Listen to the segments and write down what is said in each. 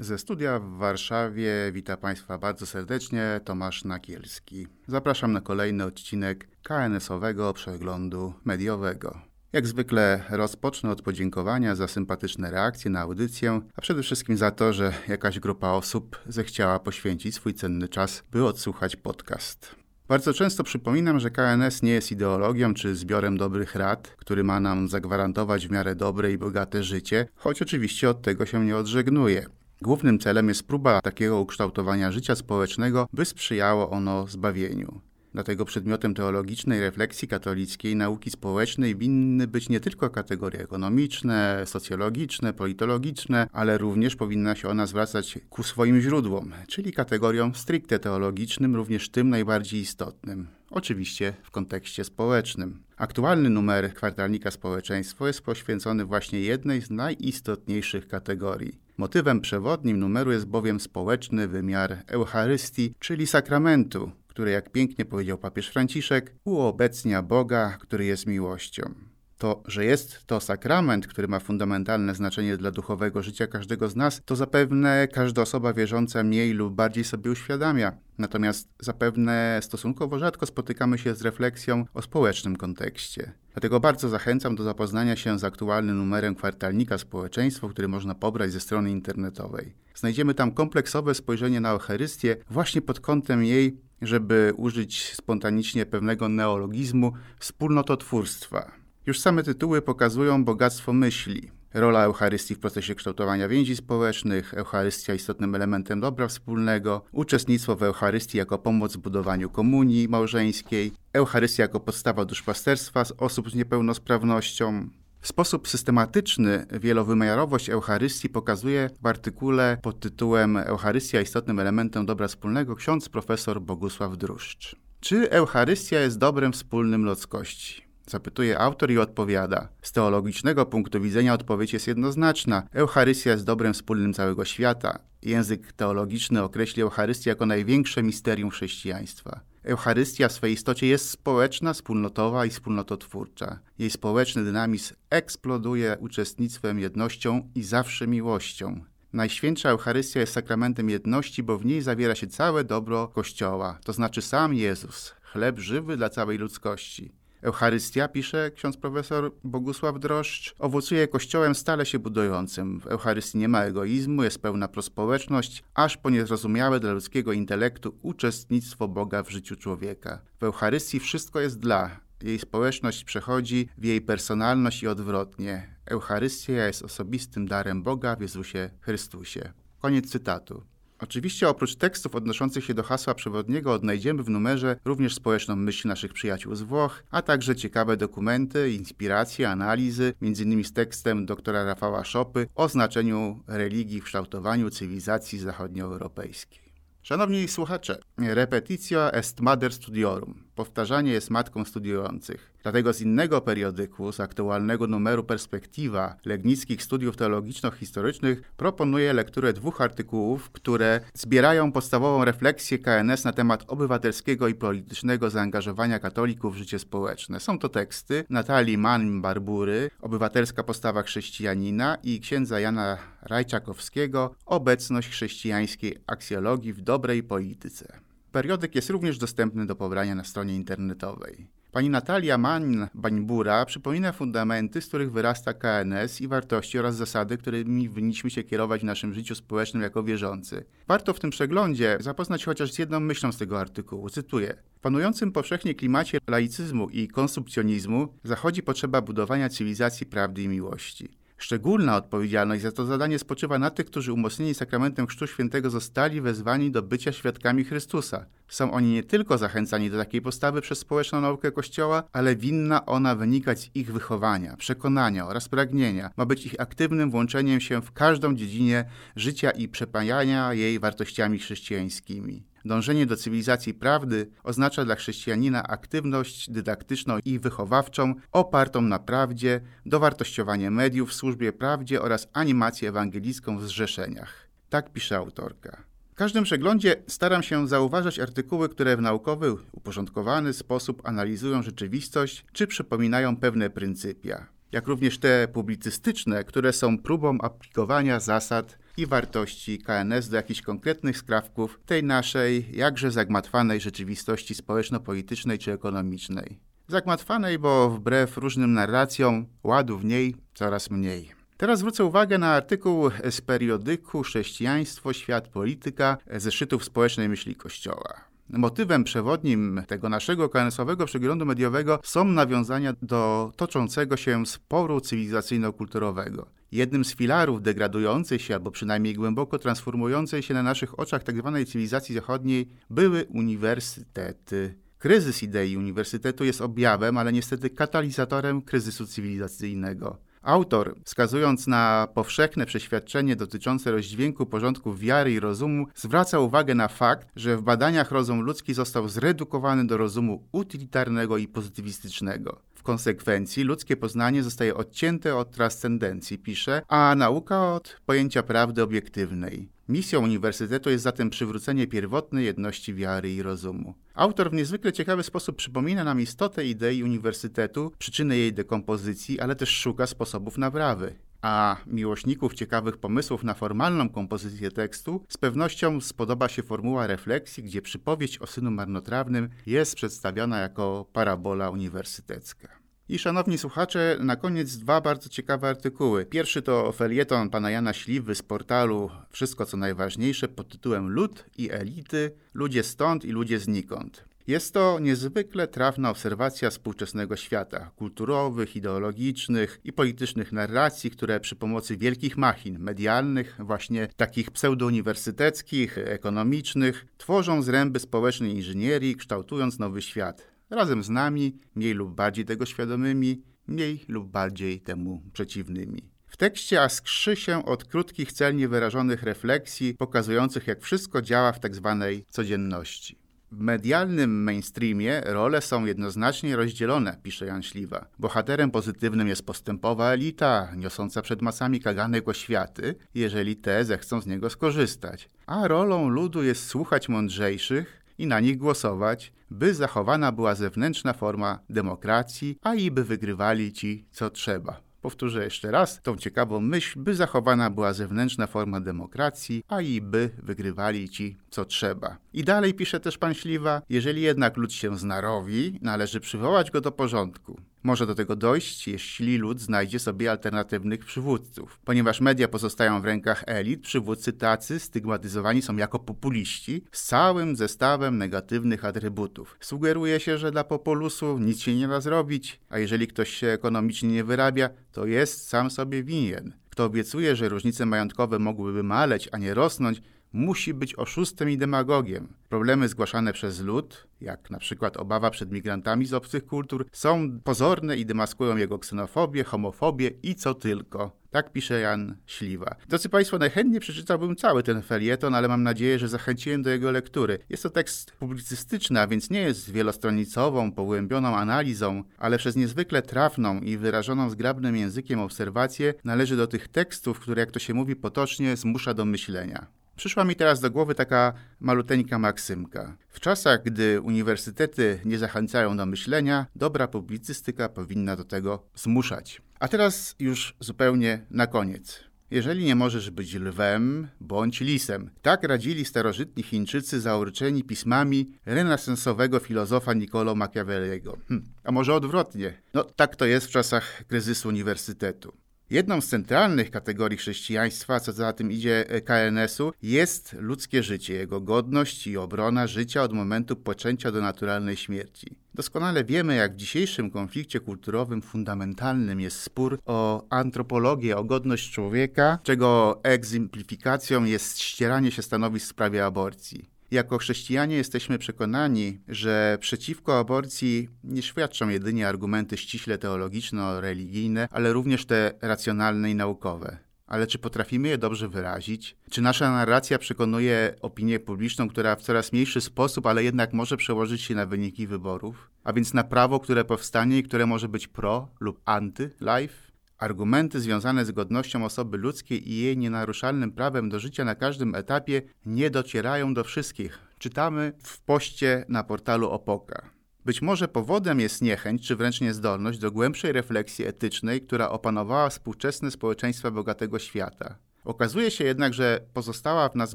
Ze studia w Warszawie witam Państwa bardzo serdecznie Tomasz Nakielski. Zapraszam na kolejny odcinek KNS-owego przeglądu mediowego. Jak zwykle rozpocznę od podziękowania za sympatyczne reakcje na audycję, a przede wszystkim za to, że jakaś grupa osób zechciała poświęcić swój cenny czas, by odsłuchać podcast. Bardzo często przypominam, że KNS nie jest ideologią czy zbiorem dobrych rad, który ma nam zagwarantować w miarę dobre i bogate życie, choć oczywiście od tego się nie odżegnuję. Głównym celem jest próba takiego ukształtowania życia społecznego, by sprzyjało ono zbawieniu. Dlatego przedmiotem teologicznej refleksji katolickiej nauki społecznej winny być nie tylko kategorie ekonomiczne, socjologiczne, politologiczne, ale również powinna się ona zwracać ku swoim źródłom, czyli kategoriom stricte teologicznym, również tym najbardziej istotnym. Oczywiście w kontekście społecznym. Aktualny numer kwartalnika Społeczeństwo jest poświęcony właśnie jednej z najistotniejszych kategorii. Motywem przewodnim numeru jest bowiem społeczny wymiar Eucharystii, czyli sakramentu, który, jak pięknie powiedział papież Franciszek, uobecnia Boga, który jest miłością. To, że jest to sakrament, który ma fundamentalne znaczenie dla duchowego życia każdego z nas, to zapewne każda osoba wierząca mniej lub bardziej sobie uświadamia. Natomiast zapewne stosunkowo rzadko spotykamy się z refleksją o społecznym kontekście. Dlatego bardzo zachęcam do zapoznania się z aktualnym numerem kwartalnika Społeczeństwo, który można pobrać ze strony internetowej. Znajdziemy tam kompleksowe spojrzenie na Eucharystię właśnie pod kątem jej żeby użyć spontanicznie pewnego neologizmu, wspólnototwórstwa. Już same tytuły pokazują bogactwo myśli. Rola Eucharystii w procesie kształtowania więzi społecznych, Eucharystia istotnym elementem dobra wspólnego, uczestnictwo w Eucharystii jako pomoc w budowaniu komunii małżeńskiej, Eucharystia jako podstawa duszpasterstwa osób z niepełnosprawnością, w sposób systematyczny wielowymiarowość Eucharystii pokazuje w artykule pod tytułem Eucharystia istotnym elementem dobra wspólnego ksiądz profesor Bogusław Druszcz. Czy Eucharystia jest dobrem wspólnym ludzkości? Zapytuje autor i odpowiada. Z teologicznego punktu widzenia odpowiedź jest jednoznaczna. Eucharystia jest dobrem wspólnym całego świata. Język teologiczny określi Eucharystię jako największe misterium chrześcijaństwa. Eucharystia w swej istocie jest społeczna, wspólnotowa i wspólnototwórcza. Jej społeczny dynamizm eksploduje uczestnictwem, jednością i zawsze miłością. Najświętsza Eucharystia jest sakramentem jedności, bo w niej zawiera się całe dobro Kościoła, to znaczy sam Jezus, chleb żywy dla całej ludzkości. Eucharystia, pisze ksiądz profesor Bogusław Droszcz, owocuje kościołem stale się budującym. W Eucharystii nie ma egoizmu, jest pełna prospołeczność, aż po niezrozumiałe dla ludzkiego intelektu uczestnictwo Boga w życiu człowieka. W Eucharystii wszystko jest dla, jej społeczność przechodzi w jej personalność i odwrotnie. Eucharystia jest osobistym darem Boga w Jezusie Chrystusie. Koniec cytatu. Oczywiście oprócz tekstów odnoszących się do hasła przewodniego odnajdziemy w numerze również społeczną myśl naszych przyjaciół z Włoch, a także ciekawe dokumenty, inspiracje, analizy, m.in. z tekstem doktora Rafała Szopy o znaczeniu religii w kształtowaniu cywilizacji zachodnioeuropejskiej. Szanowni słuchacze, repeticja est mater studiorum. Powtarzanie jest matką studiujących. Dlatego z innego periodyku, z aktualnego numeru Perspektywa Legnickich Studiów Teologiczno-Historycznych proponuję lekturę dwóch artykułów, które zbierają podstawową refleksję KNS na temat obywatelskiego i politycznego zaangażowania katolików w życie społeczne. Są to teksty Natalii Mann-Barbury, Obywatelska postawa chrześcijanina i księdza Jana Rajczakowskiego, Obecność chrześcijańskiej aksjologii w dobrej polityce. Periodyk jest również dostępny do pobrania na stronie internetowej. Pani Natalia Mann-Bańbura przypomina fundamenty, z których wyrasta KNS i wartości oraz zasady, którymi winniśmy się kierować w naszym życiu społecznym jako wierzący. Warto w tym przeglądzie zapoznać chociaż z jedną myślą z tego artykułu. Cytuję. W panującym powszechnie klimacie laicyzmu i konsumpcjonizmu zachodzi potrzeba budowania cywilizacji prawdy i miłości. Szczególna odpowiedzialność za to zadanie spoczywa na tych, którzy umocnieni sakramentem Chrztu Świętego zostali wezwani do bycia świadkami Chrystusa. Są oni nie tylko zachęcani do takiej postawy przez społeczną naukę Kościoła, ale winna ona wynikać z ich wychowania, przekonania oraz pragnienia. Ma być ich aktywnym włączeniem się w każdą dziedzinę życia i przepajania jej wartościami chrześcijańskimi. Dążenie do cywilizacji prawdy oznacza dla chrześcijanina aktywność dydaktyczną i wychowawczą opartą na prawdzie, dowartościowanie mediów w służbie prawdzie oraz animację ewangelicką w zrzeszeniach. Tak pisze autorka. W każdym przeglądzie staram się zauważać artykuły, które w naukowy, uporządkowany sposób analizują rzeczywistość czy przypominają pewne pryncypia, jak również te publicystyczne, które są próbą aplikowania zasad i wartości KNS do jakichś konkretnych skrawków tej naszej jakże zagmatwanej rzeczywistości społeczno-politycznej czy ekonomicznej. Zagmatwanej, bo wbrew różnym narracjom ładu w niej coraz mniej. Teraz zwrócę uwagę na artykuł z periodyku Chrześcijaństwo, Świat, Polityka ze szczytów społecznej myśli Kościoła. Motywem przewodnim tego naszego KNS-owego przeglądu mediowego są nawiązania do toczącego się sporu cywilizacyjno-kulturowego. Jednym z filarów degradującej się, albo przynajmniej głęboko transformującej się na naszych oczach tzw. Tak cywilizacji zachodniej były uniwersytety. Kryzys idei uniwersytetu jest objawem, ale niestety katalizatorem kryzysu cywilizacyjnego. Autor, wskazując na powszechne przeświadczenie dotyczące rozdźwięku porządków wiary i rozumu, zwraca uwagę na fakt, że w badaniach rozum ludzki został zredukowany do rozumu utylitarnego i pozytywistycznego. W konsekwencji ludzkie poznanie zostaje odcięte od transcendencji, pisze, a nauka od pojęcia prawdy obiektywnej. Misją uniwersytetu jest zatem przywrócenie pierwotnej jedności wiary i rozumu. Autor w niezwykle ciekawy sposób przypomina nam istotę idei uniwersytetu, przyczyny jej dekompozycji, ale też szuka sposobów naprawy. A miłośników ciekawych pomysłów na formalną kompozycję tekstu z pewnością spodoba się formuła refleksji, gdzie przypowieść o synu marnotrawnym jest przedstawiona jako parabola uniwersytecka. I szanowni słuchacze, na koniec dwa bardzo ciekawe artykuły. Pierwszy to felieton pana Jana Śliwy z portalu Wszystko co najważniejsze pod tytułem Lud i elity, ludzie stąd i ludzie znikąd. Jest to niezwykle trafna obserwacja współczesnego świata, kulturowych, ideologicznych i politycznych narracji, które przy pomocy wielkich machin medialnych, właśnie takich pseudouniwersyteckich, ekonomicznych, tworzą zręby społecznej inżynierii, kształtując nowy świat razem z nami, mniej lub bardziej tego świadomymi, mniej lub bardziej temu przeciwnymi. W tekście askrzy się od krótkich, celnie wyrażonych refleksji, pokazujących jak wszystko działa w tzw. Tak codzienności. W medialnym mainstreamie role są jednoznacznie rozdzielone, pisze Jan Śliwa. Bohaterem pozytywnym jest postępowa elita, niosąca przed masami kaganek oświaty, jeżeli te zechcą z niego skorzystać. A rolą ludu jest słuchać mądrzejszych, i na nich głosować, by zachowana była zewnętrzna forma demokracji, a i by wygrywali ci, co trzeba. Powtórzę jeszcze raz tą ciekawą myśl, by zachowana była zewnętrzna forma demokracji, a i by wygrywali ci, co trzeba. I dalej pisze też pan Śliwa, jeżeli jednak lud się znarowi, należy przywołać go do porządku. Może do tego dojść, jeśli lud znajdzie sobie alternatywnych przywódców. Ponieważ media pozostają w rękach elit, przywódcy tacy stygmatyzowani są jako populiści z całym zestawem negatywnych atrybutów. Sugeruje się, że dla populusu nic się nie da zrobić, a jeżeli ktoś się ekonomicznie nie wyrabia, to jest sam sobie winien. Kto obiecuje, że różnice majątkowe mogłyby maleć, a nie rosnąć, musi być oszustem i demagogiem. Problemy zgłaszane przez lud, jak na przykład obawa przed migrantami z obcych kultur, są pozorne i demaskują jego ksenofobię, homofobię i co tylko. Tak pisze Jan Śliwa. Drodzy Państwo, najchętniej przeczytałbym cały ten felieton, ale mam nadzieję, że zachęciłem do jego lektury. Jest to tekst publicystyczny, a więc nie jest wielostronicową, pogłębioną analizą, ale przez niezwykle trafną i wyrażoną zgrabnym językiem obserwację należy do tych tekstów, które, jak to się mówi potocznie, zmusza do myślenia. Przyszła mi teraz do głowy taka maluteńka maksymka. W czasach, gdy uniwersytety nie zachęcają do myślenia, dobra publicystyka powinna do tego zmuszać. A teraz już zupełnie na koniec. Jeżeli nie możesz być lwem, bądź lisem. Tak radzili starożytni Chińczycy zaurczeni pismami renesansowego filozofa Niccolo Machiavelliego. Hm, a może odwrotnie? No tak to jest w czasach kryzysu uniwersytetu. Jedną z centralnych kategorii chrześcijaństwa, co za tym idzie e, KNS-u, jest ludzkie życie, jego godność i obrona życia od momentu poczęcia do naturalnej śmierci. Doskonale wiemy, jak w dzisiejszym konflikcie kulturowym fundamentalnym jest spór o antropologię, o godność człowieka, czego egzemplifikacją jest ścieranie się stanowisk w sprawie aborcji. Jako chrześcijanie jesteśmy przekonani, że przeciwko aborcji nie świadczą jedynie argumenty ściśle teologiczno-religijne, ale również te racjonalne i naukowe. Ale czy potrafimy je dobrze wyrazić? Czy nasza narracja przekonuje opinię publiczną, która w coraz mniejszy sposób, ale jednak może przełożyć się na wyniki wyborów? A więc na prawo, które powstanie i które może być pro lub anty-life? Argumenty związane z godnością osoby ludzkiej i jej nienaruszalnym prawem do życia na każdym etapie nie docierają do wszystkich. Czytamy w poście na portalu Opoka. Być może powodem jest niechęć, czy wręcz niezdolność do głębszej refleksji etycznej, która opanowała współczesne społeczeństwa bogatego świata. Okazuje się jednak, że pozostała w nas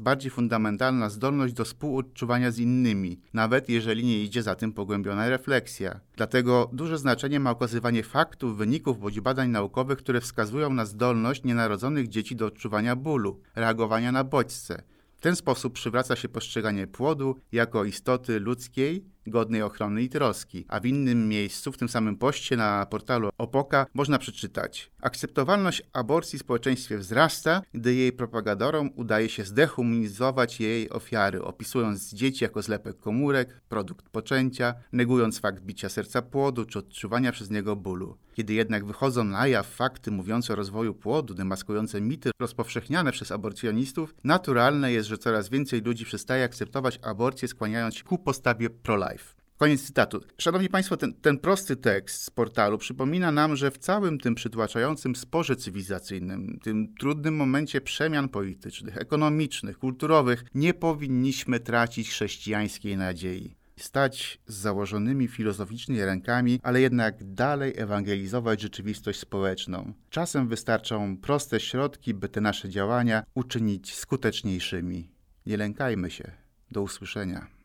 bardziej fundamentalna zdolność do współodczuwania z innymi, nawet jeżeli nie idzie za tym pogłębiona refleksja. Dlatego duże znaczenie ma okazywanie faktów, wyników bądź badań naukowych, które wskazują na zdolność nienarodzonych dzieci do odczuwania bólu, reagowania na bodźce. W ten sposób przywraca się postrzeganie płodu jako istoty ludzkiej, godnej ochrony i troski. A w innym miejscu, w tym samym poście na portalu Opoka, można przeczytać: Akceptowalność aborcji w społeczeństwie wzrasta, gdy jej propagadorom udaje się zdehumanizować jej ofiary, opisując dzieci jako zlepek komórek, produkt poczęcia, negując fakt bicia serca płodu czy odczuwania przez niego bólu. Kiedy jednak wychodzą na jaw fakty mówiące o rozwoju płodu, demaskujące mity rozpowszechniane przez aborcjonistów, naturalne jest, że coraz więcej ludzi przestaje akceptować aborcję, skłaniając się ku postawie pro-life. Koniec cytatu. Szanowni Państwo, ten, ten, prosty tekst z portalu przypomina nam, że w całym tym przytłaczającym sporze cywilizacyjnym, tym trudnym momencie przemian politycznych, ekonomicznych, kulturowych, nie powinniśmy tracić chrześcijańskiej nadziei. Stać z założonymi filozoficznie rękami, ale jednak dalej ewangelizować rzeczywistość społeczną. Czasem wystarczą proste środki, by te nasze działania uczynić skuteczniejszymi. Nie lękajmy się. Do usłyszenia.